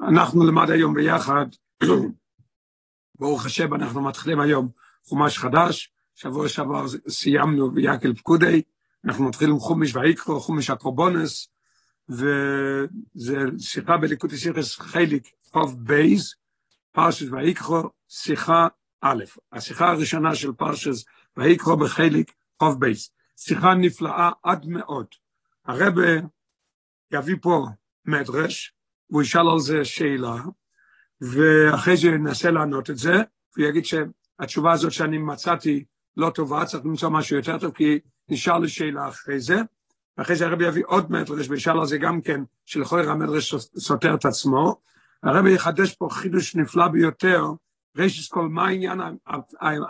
אנחנו נלמד היום ביחד, ברוך השם, אנחנו מתחילים היום חומש חדש, שבוע שעבר סיימנו ויקהל פקודי, אנחנו מתחילים חומש ויקרו, חומש הקורבונס, וזה שיחה בליקוטי סיכס חיליק חוב בייז, פרשת ויקרו, שיחה א', השיחה הראשונה של פרשת ויקרו בחיליק חוב בייז, שיחה נפלאה עד מאוד. הרבה יביא פה מדרש, והוא ישאל על זה שאלה, ואחרי זה ננסה לענות את זה, הוא יגיד שהתשובה הזאת שאני מצאתי לא טובה, צריך למצוא משהו יותר טוב, כי נשאל לי שאלה אחרי זה, ואחרי זה הרבי יביא עוד מדרש, וישאל על זה גם כן, שלכל המדרש סותר את עצמו. הרבי יחדש פה חידוש נפלא ביותר, ראשית כל, מה העניין,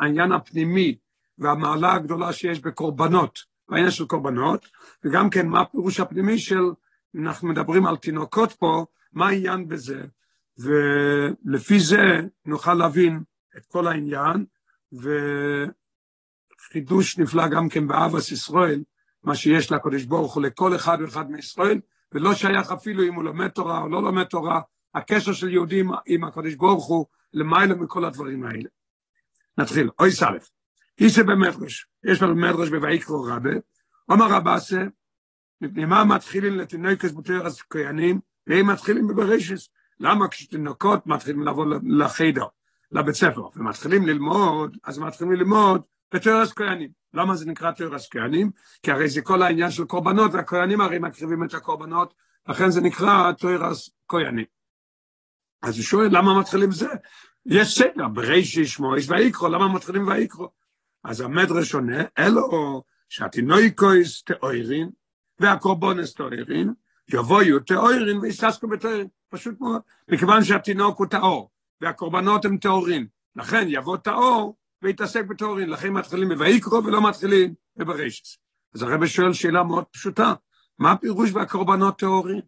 העניין הפנימי והמעלה הגדולה שיש בקורבנות, בעניין של קורבנות, וגם כן מה הפירוש הפנימי של, אנחנו מדברים על תינוקות פה, מה העניין בזה, ולפי זה נוכל להבין את כל העניין, וחידוש נפלא גם כן באבס ישראל, מה שיש לקדוש ברוך הוא לכל אחד ואחד מישראל, ולא שייך אפילו אם הוא לומד תורה או לא לומד תורה, הקשר של יהודים עם הקדוש ברוך הוא למעלה מכל הדברים האלה. נתחיל, אוי סלף, איסה במדרש, יש לנו מדרש בויקרו רבה, אומר רבסה, מפני מה מתחילים לתינוקס בתרס כהנים, והם מתחילים בברשס. למה כשתינוקות מתחילים לבוא לחדר, לבית ספר, ומתחילים ללמוד, אז מתחילים ללמוד בתרס כהנים. למה זה נקרא תרס כהנים? כי הרי זה כל העניין של קורבנות, והכהנים הרי מקריבים את הקורבנות, לכן זה נקרא תרס כהנים. אז הוא שואל, למה מתחילים זה? יש סדר, ברישיש, מויש ויקרו, למה מתחילים ויקרו? אז המדרש עונה, אלו שהתינוקויס תאוירין, והקורבונס תאוירין, יבואו תאוירין ויססקו בתאוירין, פשוט מאוד, מכיוון שהתינוק הוא טהור, והקורבנות הם טהורים, לכן יבוא טהור ויתעסק בטהורין, לכן מתחילים בויקרו ולא מתחילים בברשס. אז הרב שואל שאלה מאוד פשוטה, מה הפירוש והקורבנות טהורים?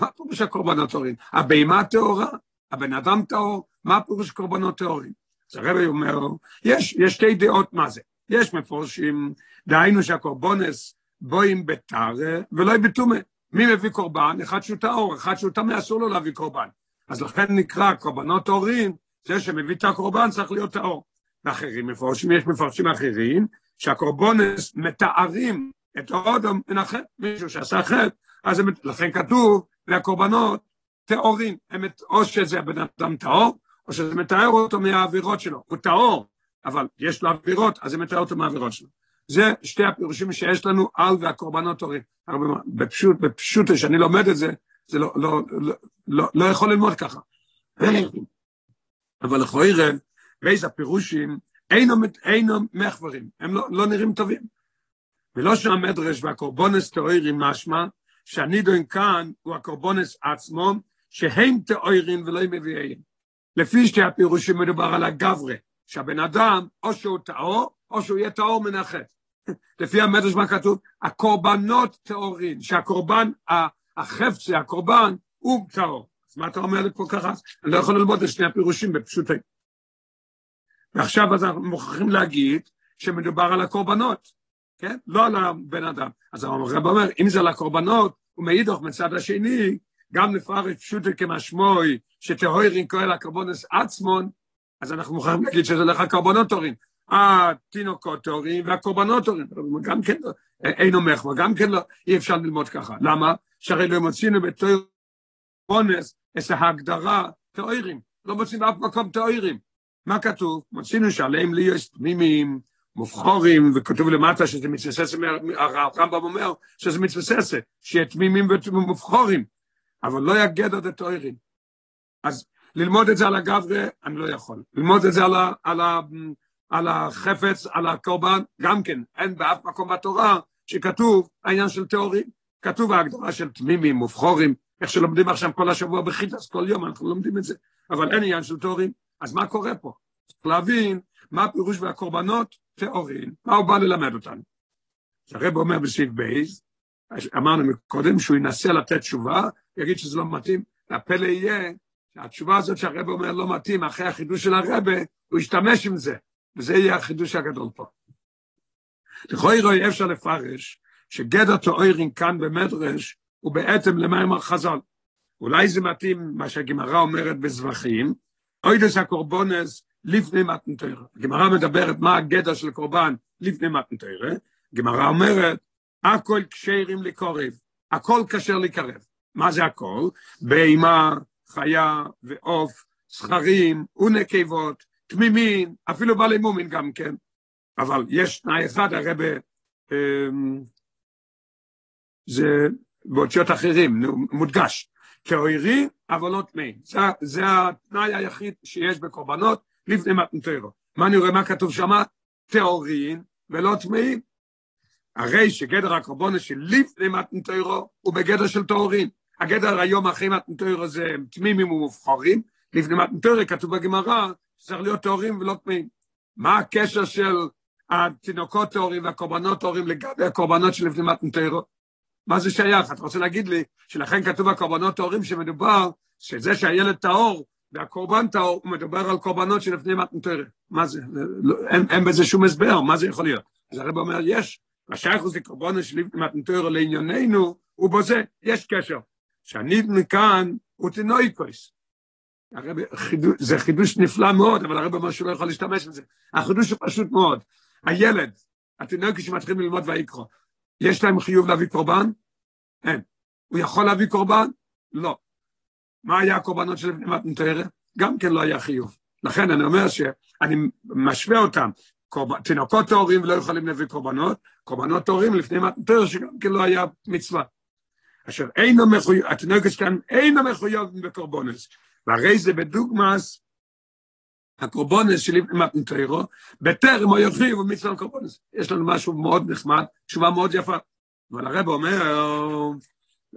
מה פירוש הקורבנות טהורים? הבהמה טהורה? הבן אדם טהור? מה הפירוש קורבנות טהורים? אז הרב אומר, יש, יש שתי דעות מה זה. יש מפורשים, דהיינו שהקורבונס בואים בתרא ולא בתומה. מי מביא קורבן? אחד שהוא טהור, אחד שהוא טמא, אסור לו להביא קורבן. אז לכן נקרא קורבנות טהורים, זה שמביא את הקורבן צריך להיות טהור. ואחרים מפורשים, יש מפורשים אחרים, שהקורבונס מתארים את האודם החטא, מישהו שעשה חטא, אז הם, לכן כתוב, והקורבנות טהורים, או שזה הבן אדם טהור, או שזה מתאר אותו מהאווירות שלו, הוא טהור, אבל יש לו אווירות, אז זה מתאר אותו מהאווירות שלו. זה שתי הפירושים שיש לנו על והקורבנות הורים. בפשוט, בפשוט, כשאני לומד את זה, זה לא, לא, לא, לא, לא יכול ללמוד ככה. אבל לכוירא, ואיזה הפירושים, אינו, אינו מחברים, הם לא, לא נראים טובים. ולא שהמדרש והקורבונס תאוירים משמע, שהנידוין כאן הוא הקורבונס עצמו, שהם תאוירים ולא מביאים. לפי שתי הפירושים מדובר על הגברה, שהבן אדם או שהוא טהור, או שהוא יהיה טהור מן החטא. לפי המדרש מה כתוב? הקורבנות טהורים, שהקורבן, החפצה, הקורבן, הוא טהור. אז מה אתה אומר לי פה ככה? אני לא יכול ללמוד את שני הפירושים בפשוטי. ועכשיו אז אנחנו מוכרחים להגיד שמדובר על הקורבנות, כן? לא על הבן אדם. אז הרב אומר, אם זה על הקורבנות, ומאידוך מצד השני, גם לפרש פשוטו כמשמעוי, שטהוירין כהל הקורבונס עצמון, אז אנחנו מוכרחים להגיד שזה לך קורבנות טהורים. התינוקות טהורים והקורבנות טהורים, גם כן לא, אינו מחווה, גם כן לא, אי אפשר ללמוד ככה. למה? שהרי לא מוצאינו בתור אונס את ההגדרה טהורים, לא מוצאים באף מקום טהורים. מה כתוב? מוצאינו שעליהם להיות תמימים, מובחורים, וכתוב למטה שזה מתבסס, הרמב"ם אומר שזה מתבסס, שיהיה תמימים ומובחורים, אבל לא יגד עד הטהורים. אז ללמוד את זה על הגברה, אני לא יכול. ללמוד את זה על, ה, על, ה, על החפץ, על הקורבן, גם כן, אין באף מקום בתורה שכתוב העניין של טהורים. כתוב ההגדרה של תמימים, מובחורים, איך שלומדים עכשיו כל השבוע בחיטס, כל יום אנחנו לומדים את זה, אבל אין עניין של טהורים. אז מה קורה פה? צריך להבין מה הפירוש והקורבנות טהורים, מה הוא בא ללמד אותנו. הרב אומר בסעיף בייז, אמרנו קודם שהוא ינסה לתת תשובה, יגיד שזה לא מתאים, והפלא יהיה שהתשובה הזאת שהרב אומר לא מתאים, אחרי החידוש של הרבה, הוא ישתמש עם זה. וזה יהיה החידוש הגדול פה. לכוי רואי אפשר לפרש שגדר תאוירין כאן במדרש הוא בעצם למים החז"ל. אולי זה מתאים מה שהגמרא אומרת בזבחים, אוידס הקורבונס לפני מתנתרא. הגמרא מדברת מה הגדר של קורבן לפני מתנתרא, הגמרא אומרת, הכל כשרים לקורב, הכל כשר לקרב. מה זה הכל? בהמה, חיה ועוף, זכרים ונקבות, תמימין, אפילו בעלי מומין גם כן. אבל יש תנאי אחד, הרי ב... אמ, זה באותיות אחרים, מודגש. כאוירי, אבל לא טמאים. זה, זה התנאי היחיד שיש בקורבנות לפני מתנתרו. מה אני רואה, מה כתוב שם? טהורין ולא טמאים. הרי שגדר הקורבנות של לפני מתנתרו הוא בגדר של טהורין. הגדר היום אחרי מתנתרו זה תמימים ומובחרים, לפני מתנתרו כתוב בגמרא שצריך להיות טהורים ולא טמאים. מה הקשר של התינוקות טהורים והקורבנות טהורים לגבי הקורבנות של לפני מתנתרו? מה זה שייך? אתה רוצה להגיד לי שלכן כתוב הקורבנות טהורים שמדובר שזה שהילד טהור והקורבן טהור, מדבר על קורבנות שלפני מתנתרת. מה זה? לא, אין, אין בזה שום הסבר, מה זה יכול להיות? אז הרב אומר, יש, השייך זה קורבנות שלפני מתנתרת לענייננו, הוא בזה, יש קשר. שאני מכאן הוא תינוקויס. הרב, חידוש, זה חידוש נפלא מאוד, אבל הרב אומר שהוא לא יכול להשתמש בזה. החידוש הוא פשוט מאוד. הילד, התינוקי שמתחילים ללמוד ויקרו, יש להם חיוב להביא קורבן? אין. הוא יכול להביא קורבן? לא. מה היה הקורבנות של לפני מתנתרא? גם כן לא היה חיוב. לכן אני אומר שאני משווה אותם, קורב... תינוקות טהורים לא יכולים להביא קורבנות, קורבנות טהורים לפני מתנתרא שגם כן לא היה מצווה. אשר אינו מחויב, התינוקת כאן אינו מחויב בקורבנס, והרי זה בדוגמאס הקורבנס של לפני מתנתרא, בטרם או ירחיב מצווה הקורבנס. יש לנו משהו מאוד נחמד, תשובה מאוד יפה. אבל הרב אומר,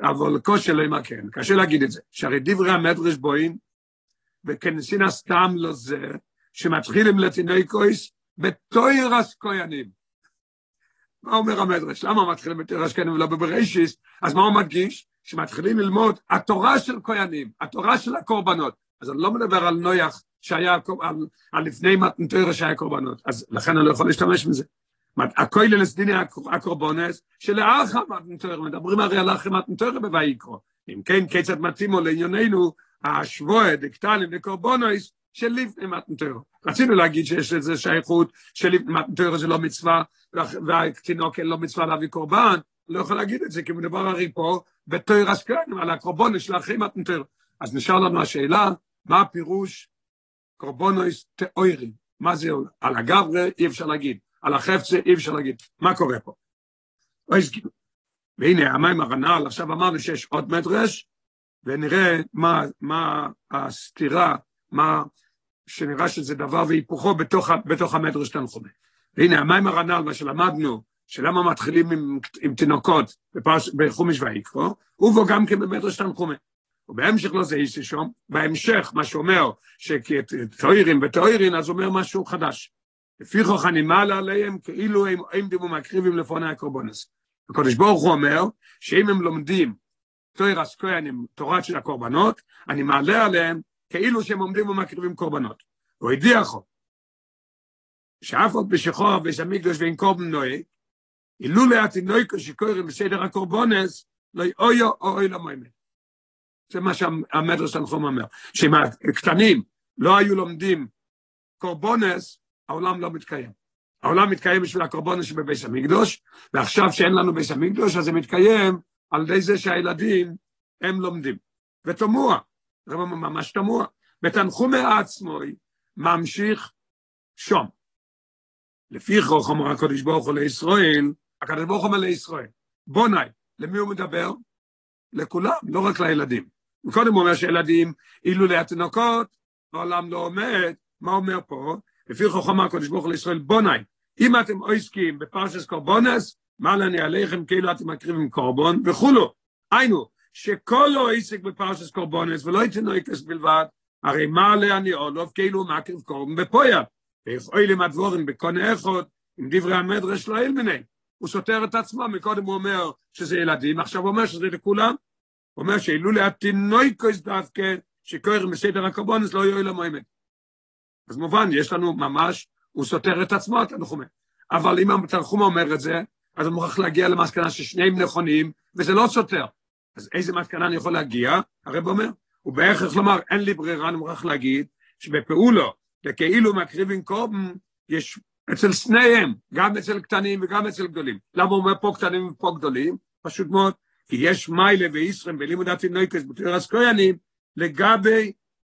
אבל קושי לא ימכן, קשה להגיד את זה, שהרי דברי המדרש בואים, וכנסין הסתם לא זה, שמתחילים לתינוקויס בתוירס כהנים. מה אומר המדרש? למה מתחילים בתוירס כהנים ולא בבראשיס? אז מה הוא מדגיש? שמתחילים ללמוד התורה של כהנים, התורה של הקורבנות. אז אני לא מדבר על נויח שהיה, על, על לפני מתנתוירס שהיה קורבנות, אז לכן אני לא יכול להשתמש בזה. הכויללס דיני הקורבונס, שלאחר מתנתוירה, מדברים הרי על אחר מתנתוירה בויקרו. אם כן, כיצד מתאימו לענייננו, השבועה דקטלים וקורבונוס, של לפני מתנתוירה. רצינו להגיד שיש לזה שייכות, שלפני מתנתוירה זה לא מצווה, והתינוק לו מצווה להביא קורבן, לא יכול להגיד את זה, כי מדובר הרי פה בתוירס קרנים, על הקורבונוס של אחרי מתנתוירה. אז נשאר לנו השאלה, מה הפירוש קורבונוס תאוירים? מה זה על הגברה? אי אפשר להגיד. על החפצה אי אפשר להגיד, מה קורה פה? והנה המים הרנ"ל, עכשיו אמרנו שיש עוד מדרש, ונראה מה, מה הסתירה, מה שנראה שזה דבר והיפוכו בתוך, בתוך המדרש תנחומה. והנה המים הרנ"ל, מה שלמדנו, שלמה מתחילים עם, עם תינוקות בפרש, בחומש ויקרו, ובו גם כן במדרש תנחומה. ובהמשך לא זה איסי שום, בהמשך מה שאומר שתוירים ותוירין, אז אומר משהו חדש. לפיכוך אני מעלה עליהם כאילו הם עומדים ומקריבים לפוני הקורבנס. הקדוש ברוך הוא אומר שאם הם לומדים תוירס כהנים, תורת של הקורבנות, אני מעלה עליהם כאילו שהם עומדים ומקריבים קורבנות. הוא הדיחו, שאף עוד בשחור ושמיקדוש ואין קורבן נוהג, אילולא התינוקו שקוראים בסדר הקורבנס, לא אויו או אוי למוימן. זה מה שהמדרש תנחום אומר, שאם הקטנים לא היו לומדים קורבנס, העולם לא מתקיים. העולם מתקיים בשביל הקורבנות שבבית המקדוש, ועכשיו שאין לנו בית המקדוש, אז זה מתקיים על ידי זה שהילדים הם לומדים. ותמוה, זה ממש תמוה. ותנחומי עצמוי ממשיך שום. לפי חוך אומר הקדוש ברוך הוא לישראל, הקדוש ברוך הוא אומר לישראל, בוני, למי הוא מדבר? לכולם, לא רק לילדים. וקודם הוא אומר שילדים, אילו להתינוקות, העולם לא עומד, מה אומר פה? לפי חוכמה הקדוש ברוך הוא לישראל בוני, אם אתם עוסקים בפרשס קורבונס, מעלה אני עליכם כאילו אתם מקריבים קורבון וכולו. היינו, שכל לא עסק בפרשס קורבונס ולא יתנויקס בלבד, הרי מעלה אני עולוב כאילו מקריב קורבן בפויה. ואיכוי לי מדבורים בקונה אחד, עם דברי המדרש לא אלמני. הוא סותר את עצמו, מקודם הוא אומר שזה ילדים, עכשיו הוא אומר שזה לכולם. הוא אומר שאילו להתינויקוס דווקא, שקוראים בסדר הקורבונס לא יועיל למועמד. אז מובן, יש לנו ממש, הוא סותר את עצמו, התנחומה. אבל אם התנחומה אומר את זה, אז הוא מוכרח להגיע למסקנה ששניהם נכונים, וזה לא סותר. אז איזה מסקנה אני יכול להגיע? הרב אומר, הוא בהכרח לומר, אין לי ברירה, אני מוכרח להגיד, שבפעולו, וכאילו מקריבים קורבן, יש אצל שניהם, גם אצל קטנים וגם אצל גדולים. למה הוא אומר פה קטנים ופה גדולים? פשוט מאוד, כי יש מיילה וישרם בלימוד התינוקס בתיאורס כהנים, לגבי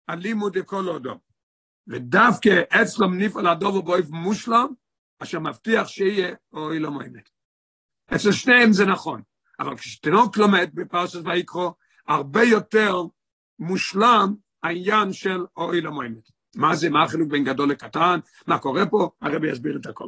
הלימוד לכל אודו. ודווקא אצלו נפעל הדובו באויב מושלם, אשר מבטיח שיהיה אוי לא מועמת. אצל שניהם זה נכון, אבל כשתינוק לומד בפרשת ויקרו, הרבה יותר מושלם העניין של אוי מועמת. מה זה, מה החילוק בין גדול לקטן, מה קורה פה, הרבי יסביר את הכל.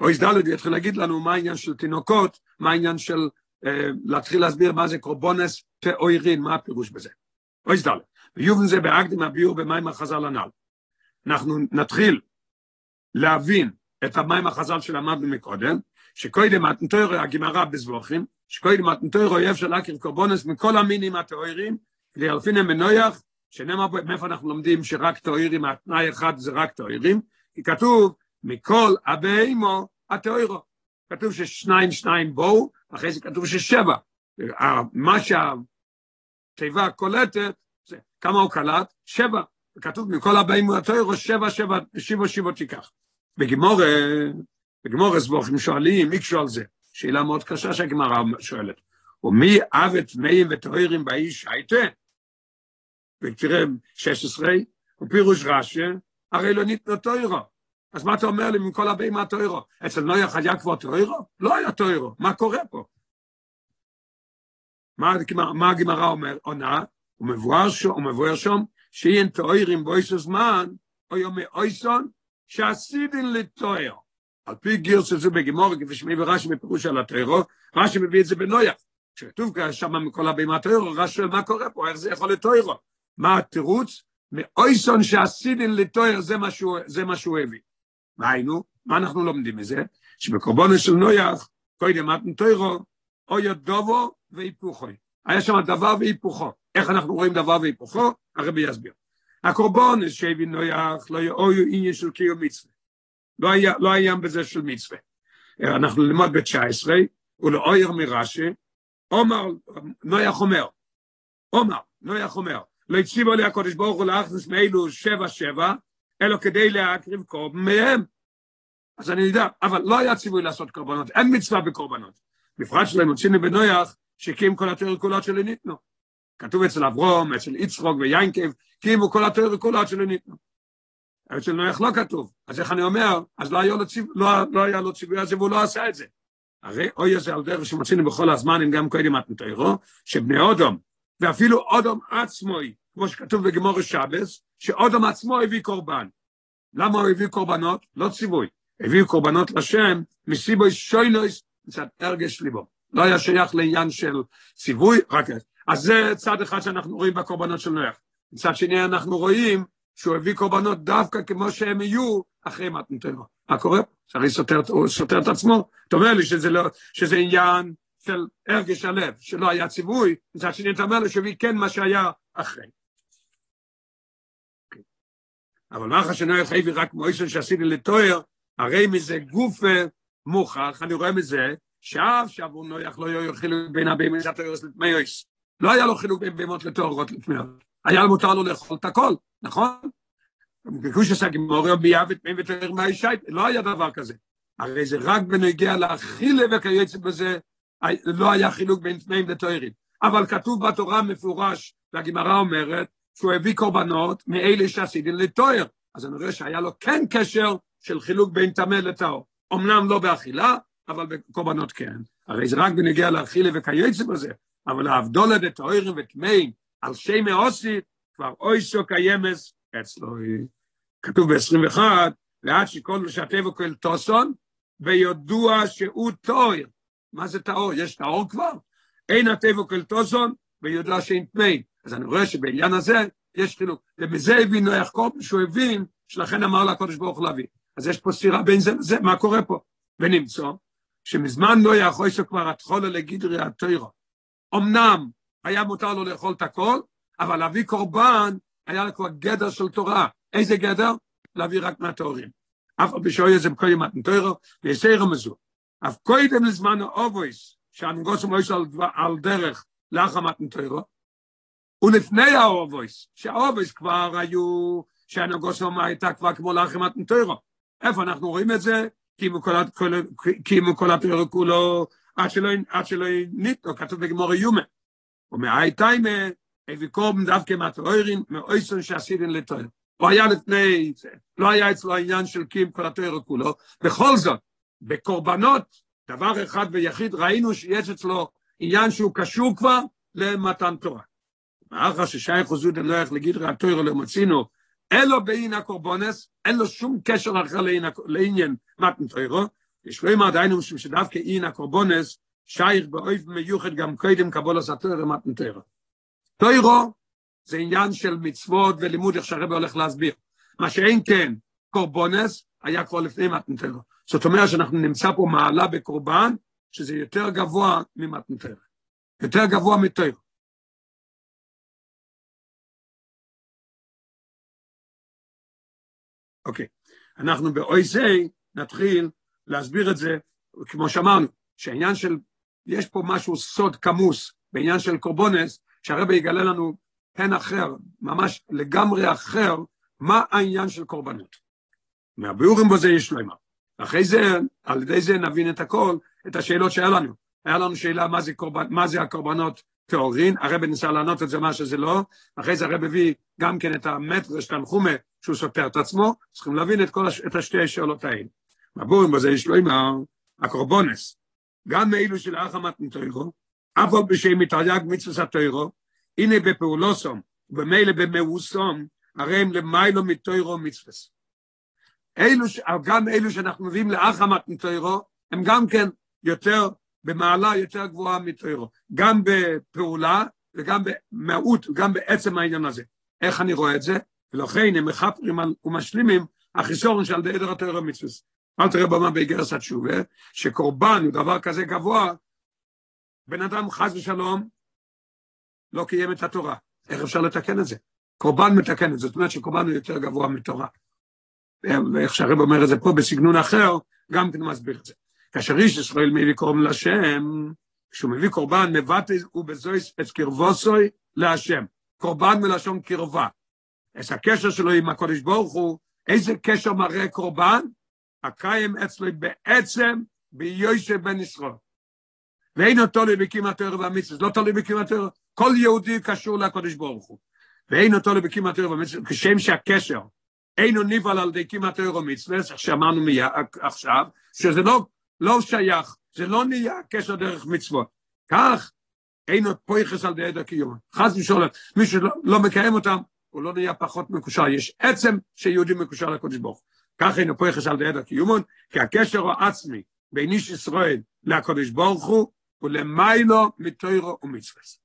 אויס ד' יתחיל להגיד לנו מה העניין של תינוקות, מה העניין של אה, להתחיל להסביר מה זה קורבונס תאוירין, מה הפירוש בזה. אויס ד' ויובן זה באקדים הביור במים החז"ל הנ"ל. אנחנו נתחיל להבין את המים החז"ל שלמדנו מקודם, שקודם מתנתוירו הגמרא בזבוכים, שקודם מתנתוירו אויב של להכיר קורבונס מכל המינים התאוירים, כדי אלפינם מנויח, שנאמר מאיפה אנחנו לומדים שרק תאוירים, התנאי אחד זה רק תאוירים, כי כתוב מכל הבהמו התאוירו. כתוב ששניים שניים בואו, אחרי זה כתוב ששבע. מה שהתיבה קולטת, כמה הוא קלט? שבע. כתוב מכל הבהמו התאוירו, שבע שבע, שיבו שיבו תיקח. בגמור, בגמור הסבוכים שואלים, מי על זה? שאלה מאוד קשה שהגמרא שואלת. ומי אבת מאים ותאוירים באיש הייתה? ותראה, 16, ופירוש רש"י, הרי לא ניתנו תוירו. אז מה אתה אומר לי מכל הבאים מהתוירו? אצל נויח היה כבר תוירו? לא היה תוירו, מה קורה פה? מה, מה הגמרא אומר? עונה, הוא מבואר שם, הוא מבואר שם, שאין תוירים באיסו זמן, או יומי אויסון, שעשידין לתויר. על פי גיר של זה בגמור, כפי שמי ורש"י מפירוש על התוירו, רש"י מביא את זה בנויח. כשכתוב שם מכל הבאים רש"י שואל מה קורה פה, איך זה יכול לתוירו? מה התירוץ? מאויסון שעשידין לתויר, זה מה שהוא הביא. והיינו, מה אנחנו לומדים מזה? שבקורבנו של נויח, קודם מתן תוירו, אוי דובו והיפוכוי. היה שם דבר והיפוכו. איך אנחנו רואים דבר והיפוכו? הרבי יסביר. הקורבן שהביא נויח לא יאויו עניין של קיום מצווה. לא היה, לא היה בזה של מצווה. אנחנו ללמוד ב-19, ולאויר מרש"י, עומר, נויח אומר, עומר, נויח אומר, לא הציבו לי הקודש ברוך הוא להכניס מאלו שבע שבע, אלא כדי להקריב קורבן מהם. אז אני יודע, אבל לא היה ציווי לעשות קורבנות, אין מצווה בקורבנות. בפרט שלהם מוצאים בנויח, שקים כל התיאור כולות שלו ניתנו. כתוב אצל אברום, אצל יצחוק ויינקב, קימו כל התיאור כולות שלו ניתנו. אצל נויח לא כתוב. אז איך אני אומר, אז לא היה לו ציווי, לא, לא היה לו ציווי הזה והוא לא עשה את זה. הרי אוי הזה על דרך שמצינו בכל הזמן, אם גם קודם מתנתרו, שבני אודום, ואפילו אודום עצמוי, כמו שכתוב בגמור שבס, שאודום עצמו הביא קורבן. למה הוא הביא קורבנות? לא ציווי. הביאו קורבנות לשם, מסיבו שוינויס, מצד הרגש ליבו. לא היה שייך לעניין של ציווי, רק אז זה צד אחד שאנחנו רואים בקורבנות של נויח. מצד שני אנחנו רואים שהוא הביא קורבנות דווקא כמו שהם יהיו אחרי מתנתנו. מה קורה? שהרי סותר, הוא סותר את עצמו. אתה אומר לי שזה, לא, שזה עניין של הרגש הלב, שלא היה ציווי, מצד שני אתה אומר לי שהביא כן מה שהיה אחרי. אבל מאחר שנויח הביא רק מויסון שעשיתי לתואר, הרי מזה גוף מוכח, אני רואה מזה, שאף שעבור נויח לא חילוק בין הבהמות לתוארות לתמיוס. לא היה לו חילוק בין בהמות לתוארות לתמיוס. היה מותר לו לאכול את הכל, נכון? בגוש עשה גמורי ביאה ותמי ותאר מהאישית, לא היה דבר כזה. הרי זה רק בנגיע לאכילה וכיוצא בזה, לא היה חילוק בין תמאים לתוארים. אבל כתוב בתורה מפורש, והגמרא אומרת, שהוא הביא קורבנות מאלה שעשידים לתואר. אז אני רואה שהיה לו כן קשר של חילוק בין טמא לטהור. אמנם לא באכילה, אבל בקורבנות כן. הרי זה רק בנגיע לאכילה וכיוצא בזה, אבל האבדולה דתאוירים וטמאים על שם מאוסית, כבר אויסו קיימס אצלו. כתוב ב-21, ועד שכל שהטבע כל טוסון, וידוע שהוא טויר. מה זה טהור? יש טהור כבר? אין הטבע כל טוסון, ויודע שאין טמאים. אז אני רואה שבעניין הזה יש חילוק. ובזה הבין נויח קורבן, שהוא הבין, שלכן אמר לקודש ברוך להביא. אז יש פה סתירה בין זה לזה, מה קורה פה? ונמצא שמזמן לא יכול שכבר התחולה לגדרי התוירו. אמנם היה מותר לו לאכול את הכל, אבל להביא קורבן היה לו כבר גדר של תורה. איזה גדר? להביא רק מהתאורים. אף על בשוי זה קודם מתנתוירו, ויסיירו מזו. אף קודם לזמן האובויס, שהנגוסו מויס על, דרך לאחר מתנתוירו, ולפני האובויס, שהאובויס כבר היו, שהנגוסו הייתה כבר כמו לאחר מתנתוירו. איפה אנחנו רואים את זה? כי אם כל התוירו כולו, עד שלא ניתנו, כתוב בגמור יומה. ומאי טיימה, הביא קורבן דווקא מהתוירים, מאויסון שעשיתם לתויר. הוא היה לפני זה, לא היה אצלו העניין של קים כל התויר כולו, בכל זאת, בקורבנות, דבר אחד ויחיד, ראינו שיש אצלו עניין שהוא קשור כבר למתן תורה. מאחר ששייך חוזות לא להגיד רע תויר לא מצינו, אין לו בעין הקורבונס, אין לו שום קשר אחר לעניין מתן תוירו, יש לו אמר דיינו משום שדווקא אין הקורבונס, שייך באויב מיוחד גם קודם קבול הסתר מתן תוירו. זה עניין של מצוות ולימוד איך שהרבא הולך להסביר. מה שאין כן, קורבונס היה כבר לפני מתנתר. זאת אומרת שאנחנו נמצא פה מעלה בקורבן, שזה יותר גבוה ממתנתר. יותר גבוה מתר. אוקיי, אנחנו באויזי נתחיל להסביר את זה, כמו שאמרנו, שהעניין של, יש פה משהו סוד כמוס בעניין של קורבונס, שהרבא יגלה לנו פן אחר, ממש לגמרי אחר, מה העניין של קורבנות. מהביאורים בו זה יש לו אמר. אחרי זה, על ידי זה נבין את הכל, את השאלות שהיה לנו. היה לנו שאלה מה זה, קורבן, מה זה הקורבנות טהורין, הרב ניסה לענות את זה מה שזה לא, אחרי זה הרב הביא גם כן את המטרש תנחומה שהוא סותר את עצמו, צריכים להבין את, כל הש... את השתי השאלות האלה. מהביאורים בו זה יש לו אמר, הקורבונס, גם מאלו של אחא מתנתוירו, אף על בשם מתרי"ג מצווה התוירו, הנה בפעולוסום, ומילא במאוסום, הרי הם למיילו מתוירו מצווס. אלו, גם אלו שאנחנו מביאים לאחמת מתוירו, הם גם כן יותר, במעלה יותר גבוהה מתוירו. גם בפעולה וגם במהות, גם בעצם העניין הזה. איך אני רואה את זה? ולכן הם מחפרים ומשלימים החיסורן שעל די עדר התוירו מצווס. אל תראה במה באיגרס התשובה, שקורבן הוא דבר כזה גבוה, בן אדם חס ושלום לא קיים את התורה. איך אפשר לתקן את זה? קורבן מתקן את זה, זאת אומרת שקורבן הוא יותר גבוה מתורה. ואיך שהרב אומר את זה פה בסגנון אחר, גם כן מסביר את זה. כאשר איש ישראל מביא קורבן לשם, כשהוא מביא קורבן, מבטא ובזויס את קרבוסוי להשם. קורבן מלשון קרבה. אז הקשר שלו עם הקודש ברוך הוא, איזה קשר מראה קורבן? הקיים אצלו בעצם ביושב בן ישראל. ואין אותו לביקים התואר והמצווה, לא תלוי בקים התואר, כל יהודי קשור לקודש ברוך הוא. ואין אותו לביקים התואר והמצווה, כשם שהקשר אינו נבעל על ידי התואר ומצווה, איך שאמרנו עכשיו, שזה לא, לא שייך, זה לא נהיה קשר דרך מצוות. כך, אינו פויחס על ידי הקיום. חס ושלום, מי שלא לא מקיים אותם, הוא לא נהיה פחות מקושר. יש עצם שיהודי מקושר לקודש ברוך הוא. כך אינו פויחס על ידי הקיומון, כי הקשר העצמי בין איש ישראל לקודש ברוך הוא, ולמיילו מתוירו ומצווס.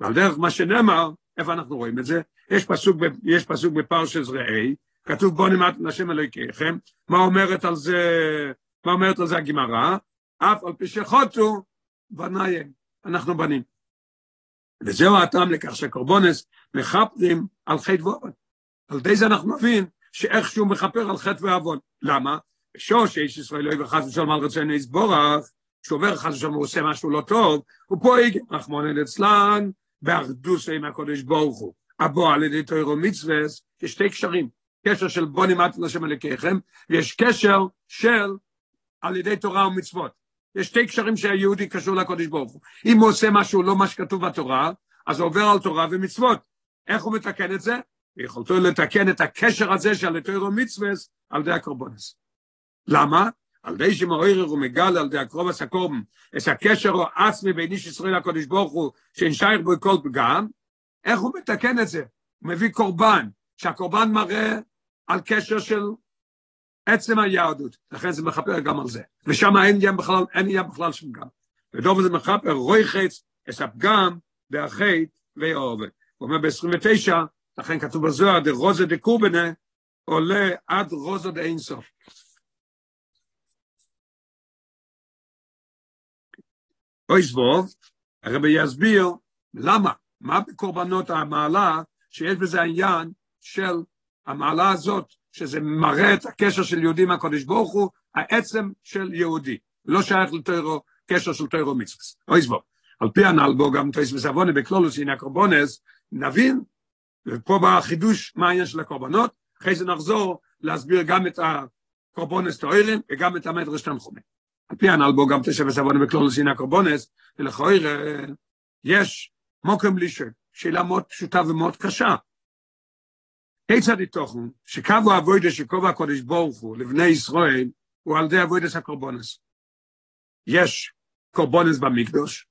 ועל דרך מה שנאמר, איפה אנחנו רואים את זה? יש פסוק, יש פסוק בפרשת רעי, כתוב בוא נמד לשם אלוהיכם, מה אומרת על זה, מה אומרת על זה הגמרא? אף על פי שחוטו בניים, אנחנו בנים. וזהו הטעם לכך שהקורבונס מכפרים על חטא ועוון. על ידי זה אנחנו מבין שאיכשהו מכפר על חטא ועוון. למה? שור שאיש ישראל לא יבחס ושלום על רצון יסבורך, שעובר חס ושלום הוא עושה משהו לא טוב, הוא פועג רחמון אצלן, באחדוס עם הקודש ברוך הוא. הבוא על ידי תוירו מצווה, יש שתי קשרים, קשר של בוא נמדת לשם אלוקיכם, ויש קשר של על ידי תורה ומצוות. יש שתי קשרים שהיהודי קשור לקודש ברוך הוא. אם הוא עושה משהו לא מה שכתוב בתורה, אז הוא עובר על תורה ומצוות. איך הוא מתקן את זה? יכולתו לתקן את הקשר הזה של תוירו מצווה על ידי הקורבנס. למה? על די שמעורר ומגל על די הקרובס הקורבן, את הקשר העצמי בין איש ישראל לקודש ברוך הוא, שאין בו כל פגם, איך הוא מתקן את זה? הוא מביא קורבן, שהקורבן מראה על קשר של עצם היהדות, לכן זה מכפר גם על זה. ושם אין ים בכלל, אין ים בכלל שום פגם. ודוב זה מכפר רוי חץ, את הפגם, והחטא ואהובת. הוא אומר ב-29, לכן כתוב בזוהר, דרוזה דקורבנה, עולה עד רוזה דאינסוף. אוי סבוב, הרבי יסביר למה, מה בקורבנות המעלה, שיש בזה העניין של המעלה הזאת שזה מראה את הקשר של יהודי עם הקודש ברוך הוא, העצם של יהודי, לא שייך לטרו, קשר של טרו מצווה. אוי סבור, על פי הנ"ל בו גם תויס וסבונה בקלולוס הנה הקורבונס, נבין, ופה בא החידוש מה העניין של הקורבנות, אחרי זה נחזור להסביר גם את הקורבונס טוירים וגם את המדרש תנחומים. על פי הנ"ל בו גם תשב וסבונה בקלולוס הנה הקורבונס, ולכויר יש מוקם לישל, שאלה מאוד פשוטה ומאוד קשה. כיצד יתוכן שקו האבוידה שקוב הקודש ברוך הוא לבני ישראל הוא על ידי אבוידס הקורבונס. יש קורבונס במקדוש,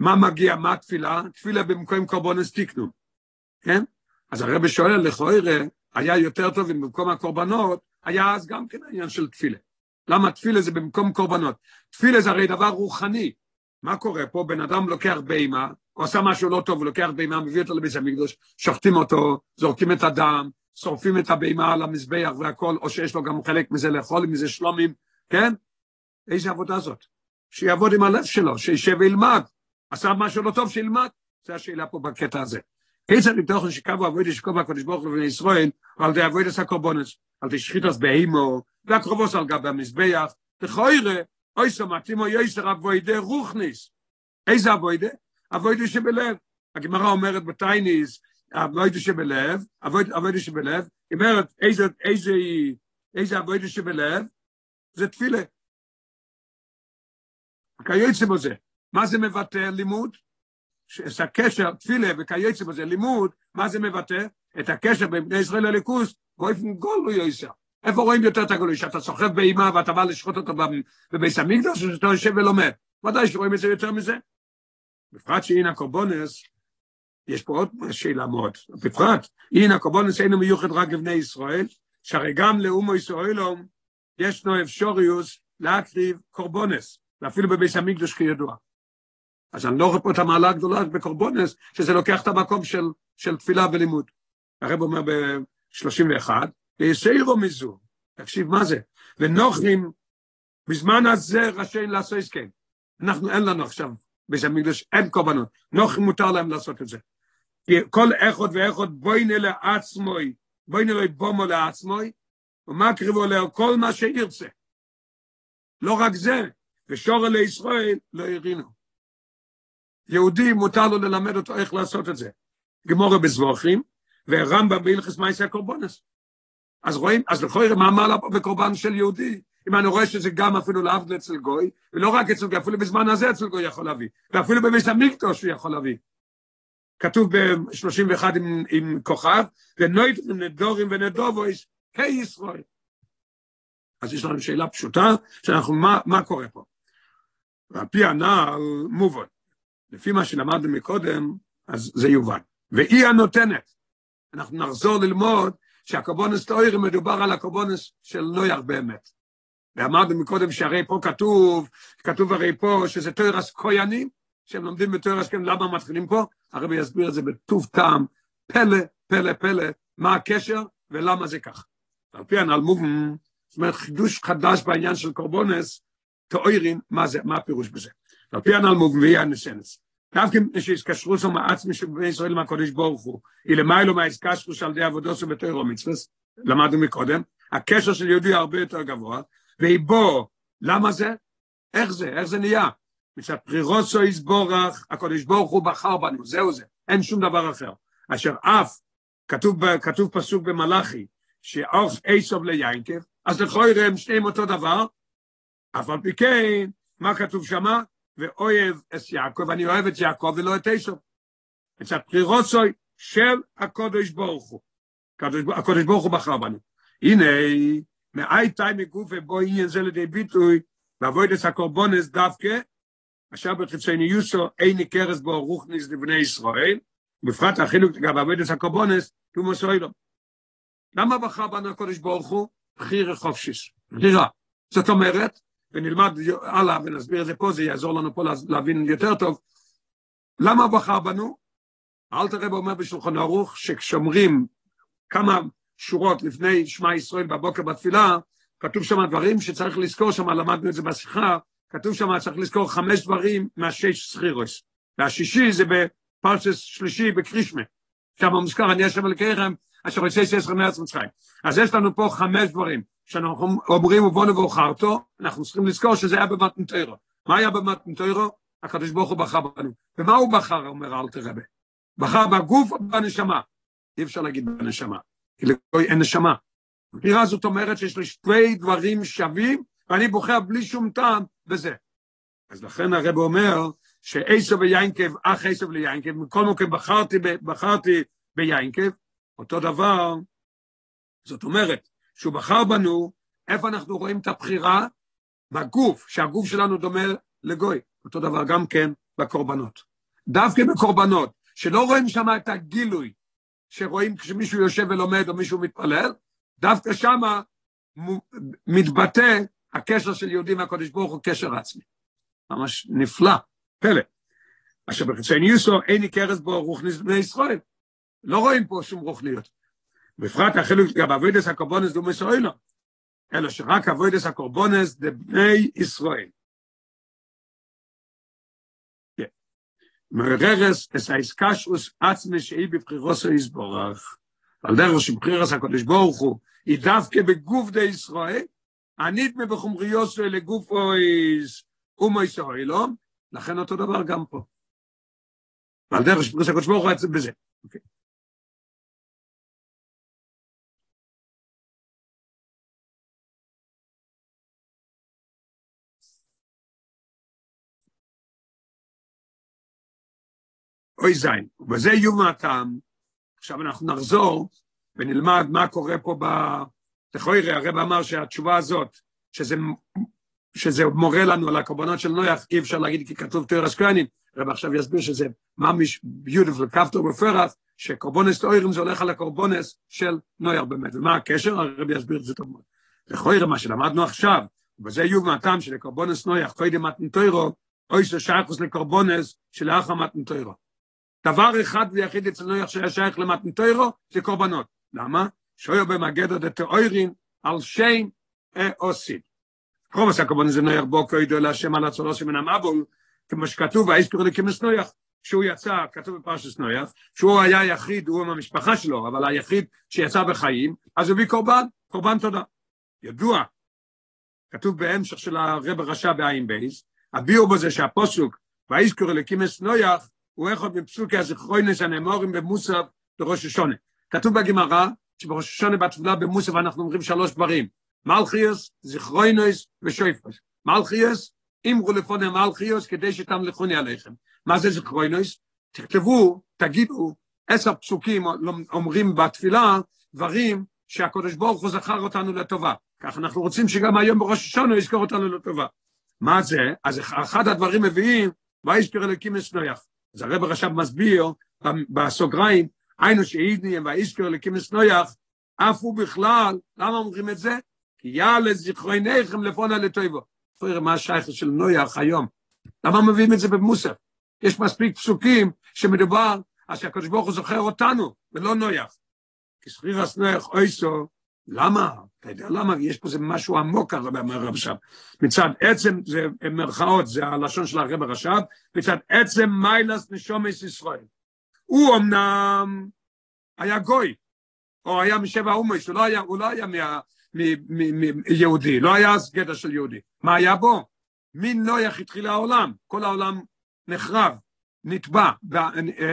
מה מגיע, מה התפילה? תפילה במקום קורבונס תיקנו, כן? אז הרב שואל, לכאורה, היה יותר טוב אם במקום הקורבנות, היה אז גם כן העניין של תפילה. למה תפילה זה במקום קורבנות? תפילה זה הרי דבר רוחני. מה קורה פה? בן אדם לוקח בהמה, הוא עשה משהו לא טוב, הוא לוקח בהמה, מביא אותו לבית המקדוש, שוחטים אותו, זורקים את הדם, שורפים את הבהמה על המזבח והכל, או שיש לו גם חלק מזה לאכול, מזה שלומים, כן? איזה עבודה זאת? שיעבוד עם הלב שלו, שישב וילמד. עשה משהו לא טוב, שילמד. זו השאלה פה בקטע הזה. כיצד מתוכן שקו אבוידס שקוב הקודש ברוך לבני ישראל, על די אבוידס הקורבונס, על די שחיתוס בהימו, והקרובוס על גבי המזבח, וכוירא, אוי סמתים או יויסר אבוידה רוחניס. איזה אבוידה? אבוידה שבלב. הגמרא אומרת בתייניס, אבוידה שבלב, אבוידה שבלב, היא אומרת, איזה, איזה, איזה אבוידה שבלב? זה תפילה. כיוצא בזה. מה זה מבטא לימוד? את הקשר, תפילה וכיוצא בזה לימוד, מה זה מבטא? את הקשר בין בני ישראל לליכוס, באופן גולו יויסר. איפה רואים יותר את הגולוי? שאתה סוחב באימה ואתה בא לשחוט אותו בביס המקדוש, או שאתה יושב ולומד? ודאי שרואים את זה יותר מזה. בפרט שהנה קורבונס, יש פה עוד שאלה מאוד, בפרט, הנה קורבונס אינו מיוחד רק לבני ישראל, שהרי גם לאומו ישראלום ישנו אפשוריוס להקריב קורבונס, ואפילו בביס המקדוש כידוע. אז אני לא רואה פה את המעלה הגדולה בקורבונס, שזה לוקח את המקום של, של תפילה ולימוד. הרב אומר ב-31, ויסיירו מזו, תקשיב מה זה, ונוחים, בזמן הזה רשאים לעשות הסכם. אנחנו אין לנו עכשיו, בזה מקדוש אין קורבנות, נוחים מותר להם לעשות את זה. כל אחד ואחד בוינה לעצמוי, בוינה לא יבומו לעצמוי, ומה קריבו לו כל מה שירצה. לא רק זה, ושור אלי ישראל לא הרינו. יהודי מותר לו ללמד אותו איך לעשות את זה. גמורה בזבוכים, ורמב"ם בהלכס מייסי הקורבונס. אז רואים, אז לכוי מה מעלה פה בקורבן של יהודי? אם אני רואה שזה גם אפילו להבדיל אצל גוי, ולא רק אצל גוי, אפילו בזמן הזה אצל גוי יכול להביא, ואפילו בביס המקדוש הוא יכול להביא. כתוב ב-31 עם, עם כוכב, ונויט נדורים ונדובויס, ישראל. אז יש לנו שאלה פשוטה, שאנחנו, מה, מה קורה פה? ועל פי הנעל, מובן. לפי מה שלמדנו מקודם, אז זה יובן. והיא הנותנת. אנחנו נחזור ללמוד שהקורבונס תוירי מדובר על הקורבונס של נויח באמת. ואמרנו מקודם שהרי פה כתוב, כתוב הרי פה שזה תוירס כהנים, שהם לומדים בתוירס כן, למה מתחילים פה? הרבי יסביר את זה בטוב טעם, פלא, פלא, פלא, מה הקשר ולמה זה כך. על פי הנעלמובן, זאת אומרת חידוש חדש בעניין של קורבונס, תאוירין, מה זה, מה הפירוש בזה. על פי הנעלמובן ויהיה הנסנס. דווקא מפני שהזקשרו שם מעצמי של בני ישראל מהקודש ברוך הוא, היא למיילו מהזקשרו של די עבודו של בתוירו מצווס, למדנו מקודם, הקשר של יהודי הרבה יותר גבוה, והיא בו, למה זה? איך זה? איך זה נהיה? מצד פרירוסו יסבורך, הקודש ברוך הוא בחר בנו, זהו זה, אין שום דבר אחר. אשר אף, כתוב, כתוב פסוק במלאכי, שאוף איסוב ליינקב, אז לכוי הם שניהם אותו דבר, אף על פי כן, מה כתוב שמה? ואוהב את יעקב, אני אוהב את יעקב ולא את איסוב. את הפרירוסוי של הקודש ברוך הוא. הקודש ברוך הוא בחר בנו. הנה, מאי תאי מגוף ובו עניין זה לידי ביטוי, ועבוד את הקורבונס דווקא, אשר בחיצוני יוסו איני קרס בו רוחניס לבני ישראל, בפרט החילוק גם עבוד את הקורבונס, תומו סוילו. למה בחר בנו הקודש ברוך הוא? בחירה חופשיס, בחירה. זאת אומרת, ונלמד הלאה ונסביר את זה פה, זה יעזור לנו פה להבין יותר טוב. למה בחר בנו? אל תראה אומר בשולחן ערוך, שכשומרים כמה שורות לפני שמע ישראל בבוקר בתפילה, כתוב שם דברים שצריך לזכור שם, למדנו את זה בשיחה, כתוב שם צריך לזכור חמש דברים מהשש סחירוס. והשישי זה בפרשס שלישי בקרישמה. שם מוזכר, אני אשם אלוקיכם, אשר רוצה שיש מארץ מצרים. אז יש לנו פה חמש דברים, שאנחנו אומרים ובונו ואוכרתו, אנחנו צריכים לזכור שזה היה במתנתרו. מה היה במתנתרו? הקדוש ברוך הוא בחר בנו. ומה הוא בחר, אומר אל תרבה? בחר בגוף או בנשמה? אי אפשר להגיד בנשמה, כי לגוי אין נשמה. הבחירה זאת אומרת שיש לי שתי דברים שווים, ואני בוחר בלי שום טעם בזה. אז לכן הרב אומר, שעשו ויינקב, אח עשו ליינקב, מכל מקום בחרתי, בחרתי ביינקב, אותו דבר, זאת אומרת, שהוא בחר בנו, איפה אנחנו רואים את הבחירה? בגוף, שהגוף שלנו דומה לגוי. אותו דבר גם כן בקורבנות. דווקא בקורבנות, שלא רואים שם את הגילוי, שרואים כשמישהו יושב ולומד או מישהו מתפלל, דווקא שם מתבטא הקשר של יהודים והקודש ברוך הוא קשר עצמי. ממש נפלא, פלא. עכשיו יוסו אין ניכרת בו רוחניס בני ישראל. לא רואים פה שום רוחניות. בפרט החילוק גם אבוידס הקורבונס דו מסוילו, אלא שרק אבוידס הקורבונס דבני ישראל. מררס אס האיסקשוס עצמי שאי בבחירוסו יסבורך. על דרך שבחירס הקודש ברוך הוא, היא דווקא בגוף די ישראל, ענית מבחומריוסו לגוף אויס אומו ישראלו, לכן אותו דבר גם פה. ועל דרך שבחירס הקודש ברוך הוא עצמי בזה. אוי זין, ובזה יום עכשיו אנחנו נחזור ונלמד מה קורה פה ב... לכוירי, הרב אמר שהתשובה הזאת, שזה, שזה מורה לנו על הקורבנות של נויח, אי אפשר להגיד כי כתוב תוירס כהנים, הרב עכשיו יסביר שזה ממש ביוטיפול, כפתור בפרס, שקורבונס תוירים זה הולך על הקורבונס של נויח באמת, ומה הקשר? הרב יסביר את זה טוב מאוד. לכוירי, מה שלמדנו עכשיו, ובזה יום הטעם של קורבונס נויח, קודם מתנתוירו, אוי ששייכוס לקורבונס של אחר מתנתוירו. דבר אחד ויחיד אצל נויח שהיה שייך למתנתוירו, זה קורבנות. למה? שויו במגדו דתאוירין על שם עושים. עשה קורבנות זה נויח בו כוידו להשם על הצורו שמן המבול, כמו שכתוב, והאיסקור לכמס נויח, שהוא יצא, כתוב בפרשס נויח, שהוא היה יחיד, הוא עם המשפחה שלו, אבל היחיד שיצא בחיים, אז הביא קורבן, קורבן תודה. ידוע, כתוב בהמשך של הרב הרשע בעין בייס, הביאו בזה שהפוסוק, והאיסקור לכמס נויח, הוא אחד מפסוקי הזכרוינס הנאמורים במוסף בראש השונה. כתוב בגמרא שבראש השונה בתפילה במוסף אנחנו אומרים שלוש דברים, מלכיוס, זכרוינס ושויפוס. מלכיוס, אמרו לפוני מלכיוס כדי שתמלכוני עליכם. מה זה זכרוינס? תכתבו, תגידו, עשר פסוקים אומרים בתפילה דברים שהקדוש ברוך הוא זכר אותנו לטובה. כך אנחנו רוצים שגם היום בראש השונה יזכור אותנו לטובה. מה זה? אז אחד הדברים מביאים, ויזכר אלוקים אסנויח. אז הרב רשב מסביר בסוגריים, היינו שאידני והאיסקר לקימס נויח, אף הוא בכלל, למה אומרים את זה? כי יעלה זיכרוינכם לפונה לטויבו. תראה מה השייכת של נויח היום. למה מביאים את זה במוסף? יש מספיק פסוקים שמדובר אז שהקדוש ברוך הוא זוכר אותנו, ולא נויח. כי סחירס נויח אויסו, למה? אתה יודע למה? יש פה זה משהו עמוק, אומר רש"ב. מצד עצם, זה מרכאות, זה הלשון של הרב רש"ב, מצד עצם מיילס נשומס ישראל. הוא אמנם היה גוי, או היה משבע אומות, הוא לא היה, הוא לא היה מה, מ, מ, מ, יהודי, לא היה אז גדע של יהודי. מה היה בו? מנויח התחיל העולם, כל העולם נחרב, נטבע,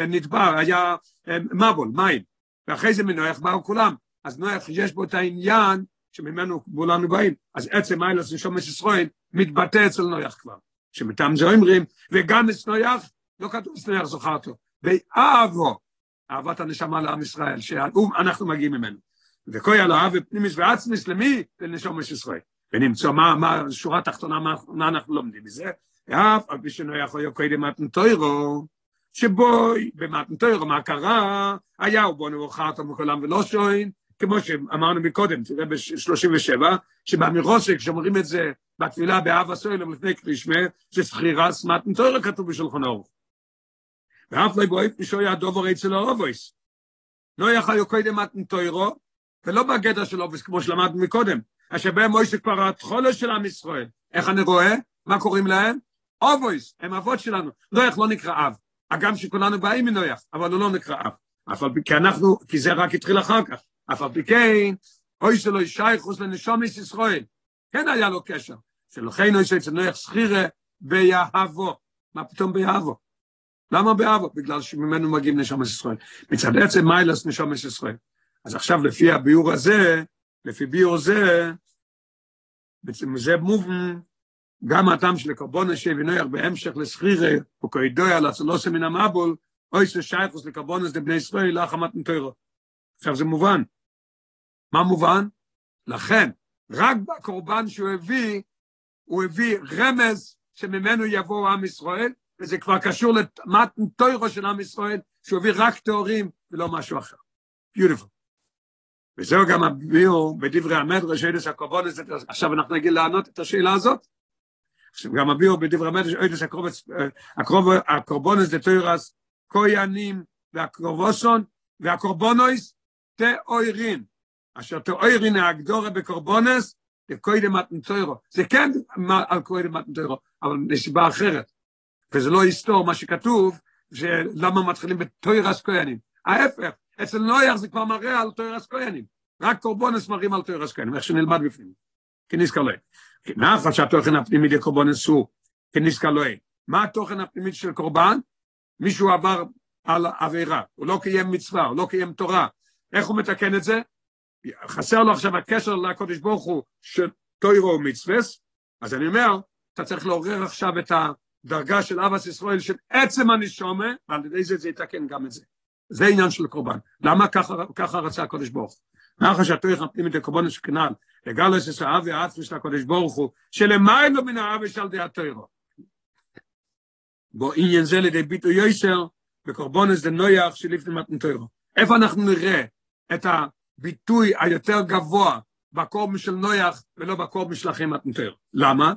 נטבע, היה אה, מבול, מים, ואחרי זה מנויח באו כולם. אז נויח יש בו את העניין שממנו כולנו באים, אז עצם איילס נשום ישראל מתבטא אצל נויח כבר, שמטעם זה אומרים, וגם אצל נויח, לא כתוב אצל נויח זוכרתו, ואהבו, אהבת הנשמה לעם ישראל, שאנחנו מגיעים ממנו. וכוי על אהב ופנימיס ועצמיס למי? לנשום ישראל. ונמצא מה, מה, שורה תחתונה, מה, מה אנחנו לומדים מזה? ואף על פי שנויח היה קודם מתנתוירו, שבוי במתנתוירו, מה קרה? היה ובונו וחרתו מכולם ולא שוין, כמו שאמרנו מקודם, תראה ב-37, שבאמירוסק, כשאומרים את זה בתפילה באב הסוילם לפני קרישמה, זה סחירה סמת נטוירה כתוב בשולחון אורך. ואף לא בואי פשוט הדובר אצל הרובויס. לא יכל קודם מתנתוירו, ולא בגדר של אובויס, כמו שלמדנו מקודם, אשר בהם מוישה כבר התחולה של עם ישראל. איך אני רואה? מה קוראים להם? אובויס, הם אבות שלנו. נויח לא נקרא אב. הגם שכולנו באים מנויח, אבל הוא לא נקרא אב. פי כי אנחנו, כי זה רק התחיל אחר כך, אף על פי כן, אוי שלו ישייכוס לנשומיס ישראל, כן היה לו קשר, שלכן אוי שאצל נויח סחירה ביהבו, מה פתאום ביהבו? למה באבו? בגלל שממנו מגיעים נשומת ישראל. מצד עצם מיילס נשומת ישראל. אז עכשיו לפי הביאור הזה, לפי ביאור זה, בעצם זה מובן, גם הטעם של קרבון השב ונויח בהמשך לסחירה, הוא כידוע לצלוסה מן המבול, אוי ששייכוס לקרבונס לבני ישראל, לא חמת נטוירו. עכשיו זה מובן. מה מובן? לכן, רק בקורבן שהוא הביא, הוא הביא רמז שממנו יבוא עם ישראל, וזה כבר קשור למתן טוירו של עם ישראל, שהוא הביא רק תאורים ולא משהו אחר. ביוטיפול. וזהו גם הביאו בדברי המדרש, איידס הקורבונס, עכשיו אנחנו נגיד לענות את השאלה הזאת. עכשיו גם הביאו בדברי המדרש, איידס הקורבונס דתוירס, כהנים והקרובוסון והקורבונויס תאוירין. אשר תאוירין ההגדורה בקורבונס, לקוידם מתנתוירו. זה כן על קוידם מתנתוירו, אבל נסיבה אחרת. וזה לא היסטור מה שכתוב, למה מתחילים בתוירס כהנים. ההפך, אצל נויח זה כבר מראה על תוירס כהנים. רק קורבונס מראים על תוירס כהנים, איך שנלמד בפנים. כניסקה לא מאחר שהתוכן הפנימי לקורבונס הוא כניסקה לא מה התוכן הפנימי של קורבן? מישהו עבר על עבירה, הוא לא קיים מצווה, הוא לא קיים תורה. איך הוא מתקן את זה? חסר לו עכשיו הקשר לקודש ברוך הוא של תוירו ומצווס, אז אני אומר, אתה צריך לעורר עכשיו את הדרגה של אבס ישראל של עצם הנשומה, ועל ידי זה זה יתקן גם את זה. זה עניין של קורבן. למה ככה, ככה רצה הקודש ברוך הוא? מאחר שהתויך נותנים את הקורבן של כנען, לגלס את האבי העצמי של הקודש ברוך הוא, שלמיילו מן האבי של די התוירו. בו עניין זה לידי ביטו יויסר, בקורבונס דה נויח שלפני מתנתוירו. איפה אנחנו נראה את הביטוי היותר גבוה בקורבן של נויח ולא בקורבן של מתנתוירו? למה?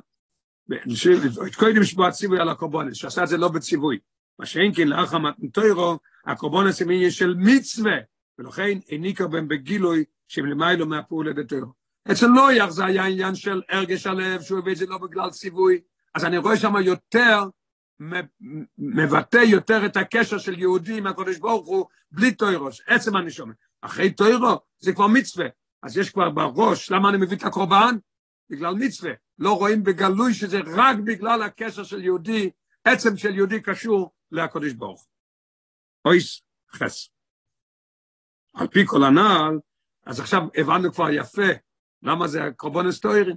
קודם שבוע ציווי על הקורבונס, שעשה את זה לא בציווי. מה שאין כן לאחר מתנתוירו, הקורבונס הם עניין של מצווה, ולכן העניקה בהם בגילוי שהם למיילו מהפעולה דתוירו. אצל נויח זה היה עניין של הרגש הלב, שהוא הביא את זה לא בגלל ציווי, אז אני רואה שם יותר מבטא יותר את הקשר של יהודי עם הקודש ברוך הוא, בלי טוירוס, עצם הנשומת. אחרי טוירו זה כבר מצווה. אז יש כבר בראש, למה אני מביא את הקורבן? בגלל מצווה. לא רואים בגלוי שזה רק בגלל הקשר של יהודי, עצם של יהודי קשור לקודש ברוך. אויס חס. על פי כל הנעל, אז עכשיו הבנו כבר יפה למה זה קורבונס טוירים.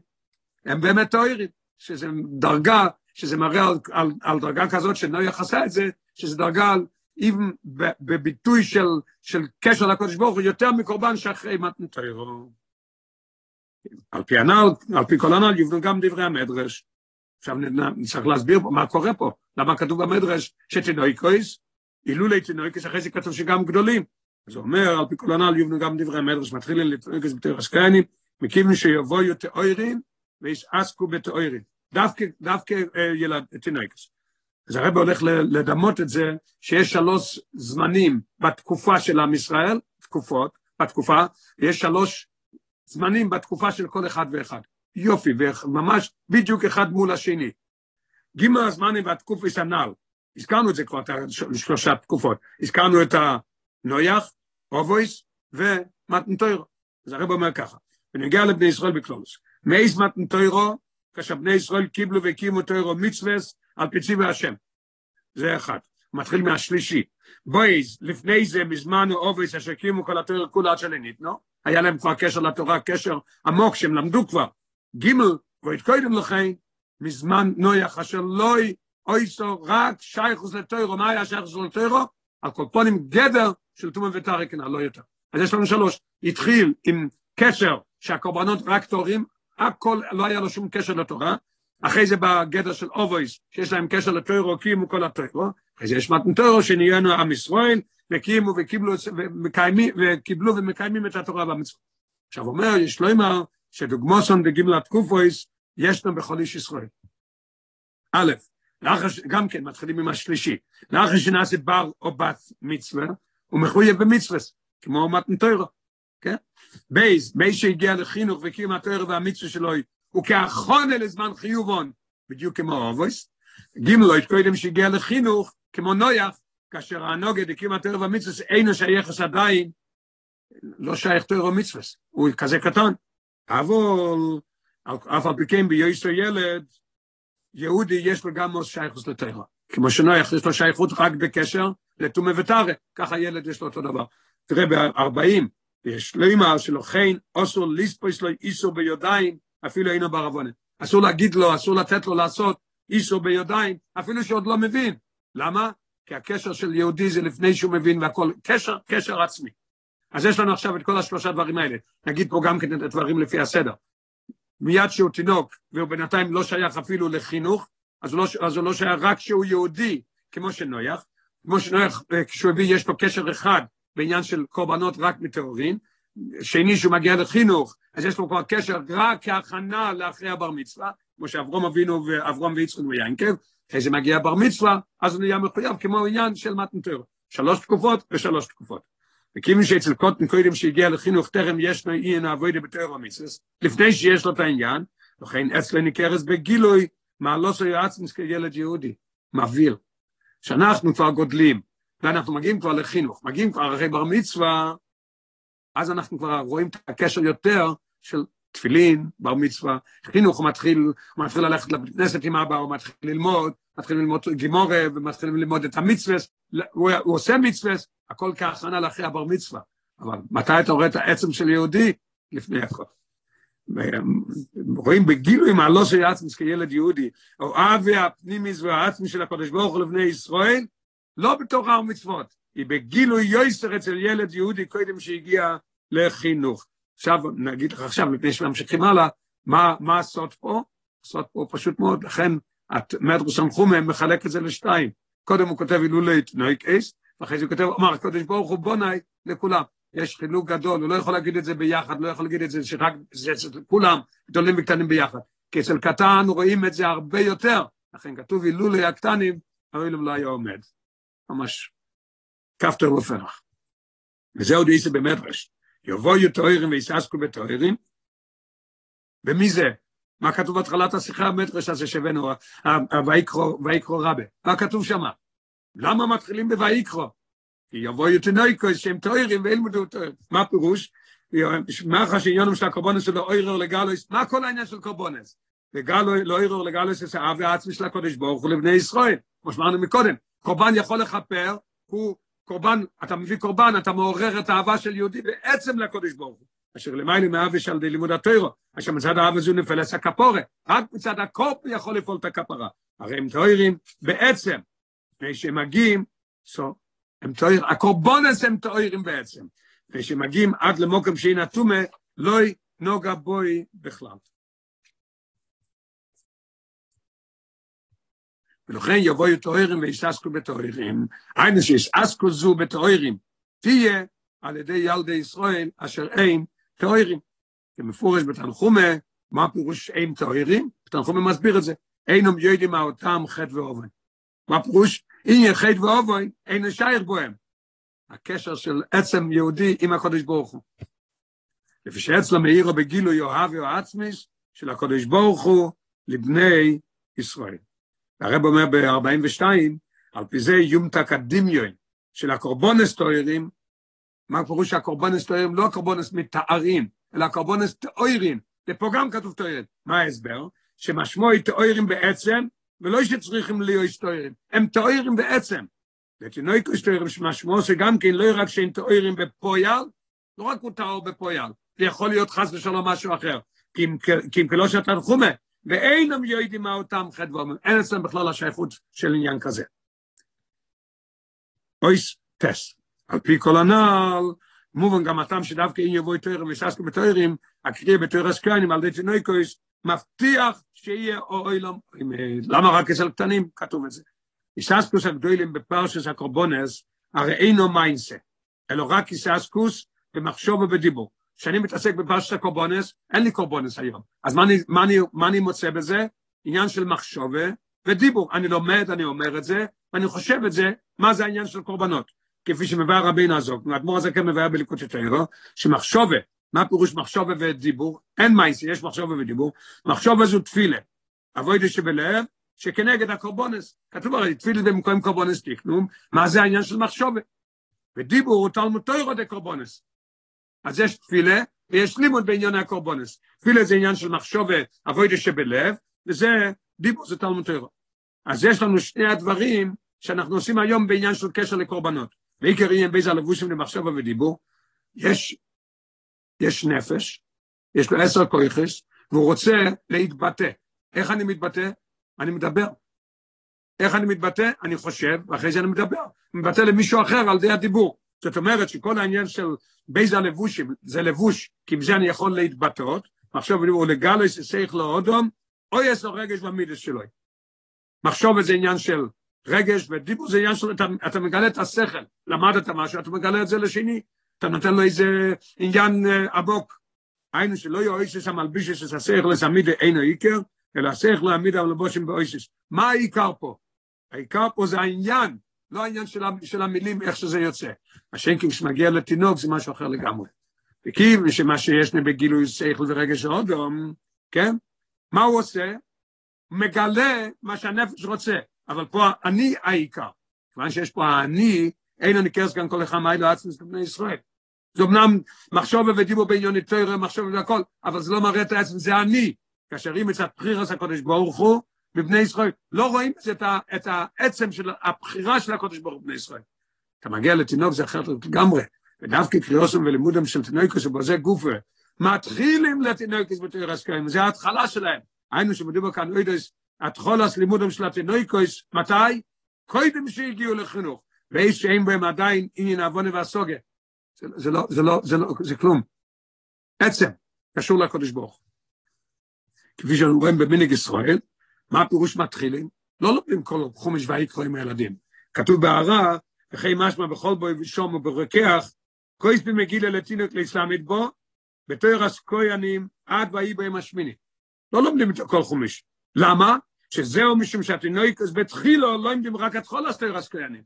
הם באמת טוירים, שזה דרגה שזה מראה על, על, על דרגה כזאת שנויח עשה את זה, שזה דרגה על, אם בביטוי של, של קשר לקודש ברוך הוא, יותר מקורבן שאחרי מתנתרו. על פי הנ"ל, על פי כל הנ"ל, יבנו גם דברי המדרש. עכשיו נצטרך להסביר פה מה קורה פה, למה כתוב במדרש שתינוקויס, אילולי תינוקויס, אחרי זה כתוב שגם גדולים. אז הוא אומר, על פי כל הנ"ל יבנו גם דברי המדרש, מתחילים לתינוקויס בתרס כהנים, מכיוון שיבואו תאוירים וישעסקו בתאוירים. דווקא, דווקא ילד, תינוקס. אז הרב הולך לדמות את זה, שיש שלוש זמנים בתקופה של עם ישראל, תקופות, בתקופה, יש שלוש זמנים בתקופה של כל אחד ואחד. יופי, וממש בדיוק אחד מול השני. גימל הזמנים והתקופס הנ"ל, הזכרנו את זה כבר, את שלושה תקופות. הזכרנו את הנויח, אובויס ומתנתוירו. אז הרב אומר ככה, ונגיע לבני ישראל בקלולוס. מייס מתנתוירו, כאשר בני ישראל קיבלו והקימו תוירו מצווס על פיצי והשם. זה אחד. מתחיל מהשלישי. בויז, לפני זה, מזמן אובייס, אשר כל התוירו כולה עד שלנית, נו? היה להם כבר קשר לתורה, קשר עמוק, שהם למדו כבר. גימל, ואית קודם לכן, מזמן נויח, אשר לא אויסו רק שייכוס לתוירו, מה היה שייכוס לתוירו? על כל פונים גדר של תומה וטרקנה, לא יותר. אז יש לנו שלוש. התחיל עם קשר שהקורבנות רק תורים, הכל לא היה לו שום קשר לתורה, אחרי זה בגדר של אובויס, שיש להם קשר לתוירו, קימו כל התוירו, אחרי זה יש מתנתוירו, שנהיינו עם ישראל, וקימו וקיבלו, ומקיימים, וקיבלו ומקיימים את התורה במצוות. עכשיו אומר, יש לו אמר, שדוגמוסון בגמלת קופויס, ישנו בכל איש ישראל. א', לאחר, גם כן, מתחילים עם השלישי, לאחר שנעשה בר או בת מצווה, הוא מחויב במצווה, כמו מתנתוירו. כן? בייז, בייז שהגיע לחינוך וקים התואר והמצווה שלו, הוא כאחרונה לזמן חיובון, בדיוק כמו אובויס. גימלו, את קודם שהגיע לחינוך, כמו נויח, כאשר הנוגד הקים התרא והמצווה, אין השייכס עדיין, לא שייך תרא ומצווה, הוא כזה קטן. אבל אף על פי כן ביועסו ילד, יהודי יש לו גם שייכוס לתרא. כמו שנויח יש לו שייכות רק בקשר לתומה ותרא, ככה ילד יש לו אותו דבר. תראה, ב-40, יש אמר שלו חן, אסור ליספויס לו איסור ביודיים, אפילו אינו בערבונה. אסור להגיד לו, אסור לתת לו לעשות איסור ביודיים, אפילו שעוד לא מבין. למה? כי הקשר של יהודי זה לפני שהוא מבין והכל, קשר, קשר עצמי. אז יש לנו עכשיו את כל השלושה דברים האלה. נגיד פה גם כן את הדברים לפי הסדר. מיד שהוא תינוק, והוא בינתיים לא שייך אפילו לחינוך, אז הוא לא, אז הוא לא שייך רק שהוא יהודי, כמו שנויח, כמו שנויח, אה, כשהוא הביא, יש לו קשר אחד בעניין של קורבנות רק מטהורין, שני שהוא מגיע לחינוך, אז יש לו כבר קשר רק כהכנה לאחרי הבר מצווה, כמו שאברום אבינו ואברום ויצחק ויינקב, אחרי זה מגיע בר מצווה, אז הוא נהיה מחויב כמו עניין של מתנתר, שלוש תקופות ושלוש תקופות. וכיוון שאצל קוטן קודם שהגיע לחינוך טרם יש לו אי נעבודי בתאר המיסס, לפני שיש לו את העניין, לכן אצלו ניכרס בגילוי, מה לא סוי עצמס כילד יהודי, מבהיר. שאנחנו כבר גודלים, ואנחנו מגיעים כבר לחינוך, מגיעים כבר אחרי בר מצווה, אז אנחנו כבר רואים את הקשר יותר של תפילין, בר מצווה, חינוך הוא מתחיל, הוא מתחיל ללכת לבית כנסת עם אבא, הוא מתחיל ללמוד, מתחיל ללמוד גימורה, ומתחיל ללמוד את המצווה, הוא, הוא עושה מצווה, הכל כהכנה לאחרי הבר מצווה. אבל מתי אתה רואה את העצם של יהודי? לפני הכל. רואים בגילוי מעלו של עצמס כילד יהודי, או אבי הפנימיס והעצמי של הקדוש ברוך הוא לבני ישראל, לא בתוך הר מצוות, היא בגילוי יויסר אצל ילד יהודי קודם שהגיע לחינוך. עכשיו, נגיד לך עכשיו, לפני שממשיכים הלאה, מה, מה הסוד פה? הסוד פה פשוט מאוד, לכן מדרוס סמכומה מחלק את זה לשתיים. קודם הוא כותב הילולי נויקס, ואחרי זה הוא כותב, אמר, הקדוש ברוך הוא בונאי לכולם. יש חילוק גדול, הוא לא יכול להגיד את זה ביחד, לא יכול להגיד את זה שרק, זה אצל כולם גדולים וקטנים ביחד. כי אצל קטן רואים את זה הרבה יותר. לכן כתוב הילולי הקטנים, האוילם לא היה עומד. ממש כפתור ופרח. וזה עוד איזה במדרש. יבואו תוארים ויססקו בתוארים, ומי זה? מה כתוב בהתחלת השיחה המדרש הזה שהבאנו, ויקרו רבה? מה כתוב שמה? למה מתחילים בויקרו? כי יבואו תינוקו שהם תוארים וילמדו תוארים. מה הפירוש? מה חשעניונם של הקורבנס שלו אוירר לגלוס? מה כל העניין של קורבנס? לגלו, לא אוירר לגלוס זה האב העצמי של הקודש ברוך הוא לבני ישראל, כמו שאמרנו מקודם. קורבן יכול לכפר, הוא קורבן, אתה מביא קורבן, אתה מעורר את האהבה של יהודי בעצם לקודש ברוך הוא. אשר למעלה מאביש על די לימוד התוירו, אשר מצד האב הזו נפל עשה כפורה, רק מצד הקופ יכול לפעול את הכפרה. הרי הם תוירים בעצם, לפני שהם מגיעים, so, הם תויר, הקורבונס הם תוירים בעצם. לפני שהם מגיעים עד למוקם שאין אטומה, לא נוגע בוי בכלל. ולכן יבואו תוארים ויססקו בתוארים. היינו שיססקו זו בתוארים, תהיה על ידי ילדי ישראל אשר אין תוארים. כמפורש בתנחומה, מה פירוש אין תוארים? בתנחומה מסביר את זה. אינם יודעים מה אותם חטא ואובן. מה פירוש? יהיה חטא ואובן, אין שייך בוהם. הקשר של עצם יהודי עם הקודש ברוך הוא. לפי שאצלו מאירו בגילוי אוהבי או עצמיס של הקודש ברוך הוא לבני ישראל. הרב אומר ב-42, על פי זה יומתק הדמיון של הקורבונס תוארים, מה פירוש הקורבונס תוארים? לא הקורבונס מתארים, אלא הקורבונס תאוירים, ופה גם כתוב תוארים. מה ההסבר? שמשמעו תאוירים בעצם, ולא שצריכים להיות תוארים, הם תאוירים בעצם. ותינוקוס תאוירים שמשמעו שגם כן לא רק שהם תאוירים בפויל, לא רק הוא טהור בפויל, זה יכול להיות חס ושלום משהו אחר. כי אם כלא שאתה חומה, ואינם יודעים מה אותם ואומרים, אין אצלם בכלל השייכות של עניין כזה. אויס טס, על פי כל הנעל, מובן גם הטעם שדווקא אם יבואי תוירים ושסקו בתוירים, הקריאה בתויר סקיינים על ידי תינוקויס, מבטיח שיהיה אוילם, למה רק אצל קטנים? כתוב את זה. איססקוס הגדולים בפרשס הקורבונס, הרי אינו מיינסה, אלא רק איססקוס במחשוב ובדיבור. כשאני מתעסק בפרשת הקורבונס, אין לי קורבונס היום. אז מה אני, מה אני, מה אני מוצא בזה? עניין של מחשובה ודיבור. אני לומד, אני אומר את זה, ואני חושב את זה, מה זה העניין של קורבנות. כפי שמביא רבינו הזאת, האדמו"ר הזה כן מביא בליקוד יותר, שמחשובה, מה פירוש מחשובה ודיבור? אין מייסי, יש מחשובה ודיבור. מחשובה זו תפילה. אבוידי שבלב, שכנגד הקורבונס. כתוב הרי, תפילה במקום קורבונס תקנו, מה זה העניין של מחשובה? ודיבור הוא תלמוד תוירו דה קורבונס. אז יש תפילה, ויש לימוד בעניין הקורבונס. תפילה זה עניין של מחשובה, אבוידה שבלב, וזה, דיבור זה תלמוד תוירו. אז יש לנו שני הדברים שאנחנו עושים היום בעניין של קשר לקורבנות. ועיקר עניין באיזה הלבושים למחשבה ודיבור, יש, יש נפש, יש לו עשר כויכס, והוא רוצה להתבטא. איך אני מתבטא? אני מדבר. איך אני מתבטא? אני חושב, ואחרי זה אני מדבר. אני מתבטא למישהו אחר על ידי הדיבור. זאת אומרת שכל העניין של באיזה הלבושים, זה לבוש, כי בזה אני יכול להתבטאות, עכשיו הוא לגלוס יסייך לאודום, או יש לו רגש במידס שלו. מחשוב זה עניין של רגש, ודיבור זה עניין של, אתה, אתה מגלה את השכל, למדת משהו, אתה מגלה את זה לשני, אתה נותן לו איזה עניין uh, עבוק. היינו שלא יהיו איסס המלבישס את השכל לסמיד אינו עיקר, אלא השכל להעמיד על לבושים באיסס. מה העיקר פה? העיקר פה זה העניין, לא העניין של, של המילים, איך שזה יוצא. השנקינג שמגיע לתינוק זה משהו אחר לגמרי. וכי שמה שיש לי בגילוי שכל ורגש האודום, כן? מה הוא עושה? מגלה מה שהנפש רוצה, אבל פה אני העיקר. כיוון שיש פה האני, אין אני כרס כאן כל אחד מאילו עצמס לבני ישראל. זה אמנם מחשוב ודיבור בעניוני תוירה, מחשוב והכל, אבל זה לא מראה את העצם, זה אני. כאשר אם מצד בחירס הקודש ברוך הוא, בבני ישראל, לא רואים את, ה, את העצם של הבחירה של הקודש ברוך הוא בבני ישראל. אתה מגיע לתינוק זה אחרת לגמרי, ודווקא קריאוסם ולימודם של תינוקוס ובזה גופה, מתחילים לתינוקוס בתוירה סקרים, זה ההתחלה שלהם. היינו שמדובר כאן אוידס, התחולס לימודם של התינוקוס, מתי? קודם שהגיעו לחינוך, ואיש שאין בהם עדיין עניין עוונה והסוגה. זה, זה, לא, זה, לא, זה, לא, זה כלום. עצם, קשור לקודש ברוך. כפי שאנחנו רואים במנהיג ישראל, מה הפירוש מתחילים? לא לומדים כל חומש ויקרא עם הילדים. כתוב בהערה, וכי משמע בכל בוי ושום וברוקח, כויס במגילה לתינוק לאסלאמית בו, בתוירס כהנים עד ויהי בהם השמיני. לא לומדים את כל חומש. למה? שזהו משום שהתינוקס בתחילו לא לומדים רק את כל הסתוירס כהנים.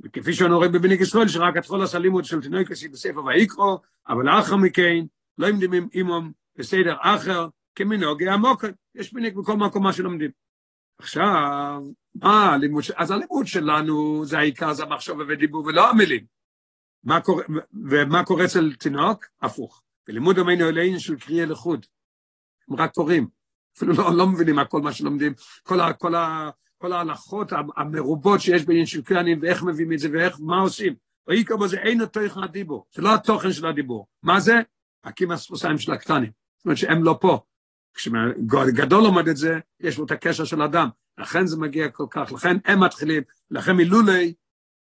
וכפי שאנו רואים בבניק ישראל, שרק את כל הסלימות של תינוקס היא בספר ויקרא, אבל לאחר מכן לא לומדים אימום בסדר אחר, כמנהוגי המוקר. יש מנהג בכל מקום מה שלומדים. עכשיו, מה הלימוד, אז הלימוד שלנו זה העיקר, זה המחשוב ודיבור ולא המילים. מה קורה, ומה קורה אצל תינוק? הפוך. בלימוד אמנו אלינו של קריאה לחוד. הם רק קוראים. אפילו לא, לא מבינים מה כל מה שלומדים. כל, ה, כל, ה, כל ההלכות המרובות שיש בעניין של קריאנים, ואיך מביאים את זה, ואיך, מה עושים. ויקרא בו זה אין התוכן הדיבור. זה לא התוכן של הדיבור. מה זה? הקים הספוסיים של הקטנים. זאת אומרת שהם לא פה. כשגדול לומד את זה, יש לו את הקשר של אדם. לכן זה מגיע כל כך, לכן הם מתחילים, לכן מלולי,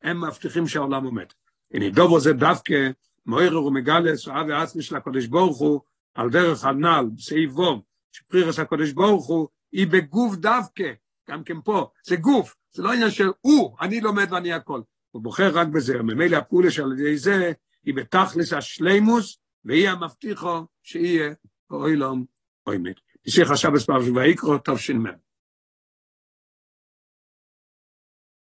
הם מבטיחים שהעולם עומד. הנה דובו זה דווקא, מוירר ומגלה, סועה ועצמי של הקודש ברוך הוא, על דרך הנ"ל, בסעיף וום, שפרירס הקודש ברוך הוא, היא בגוף דווקא, גם כן פה, זה גוף, זה לא עניין של הוא, אני לומד ואני הכל. הוא בוחר רק בזה, ממילא הפעולה שעל ידי זה, היא בתכלס השלימוס, והיא המבטיחו שיהיה אוי לום וי מיר די זעך חשבטס פון שבאייקרו טאב פון מ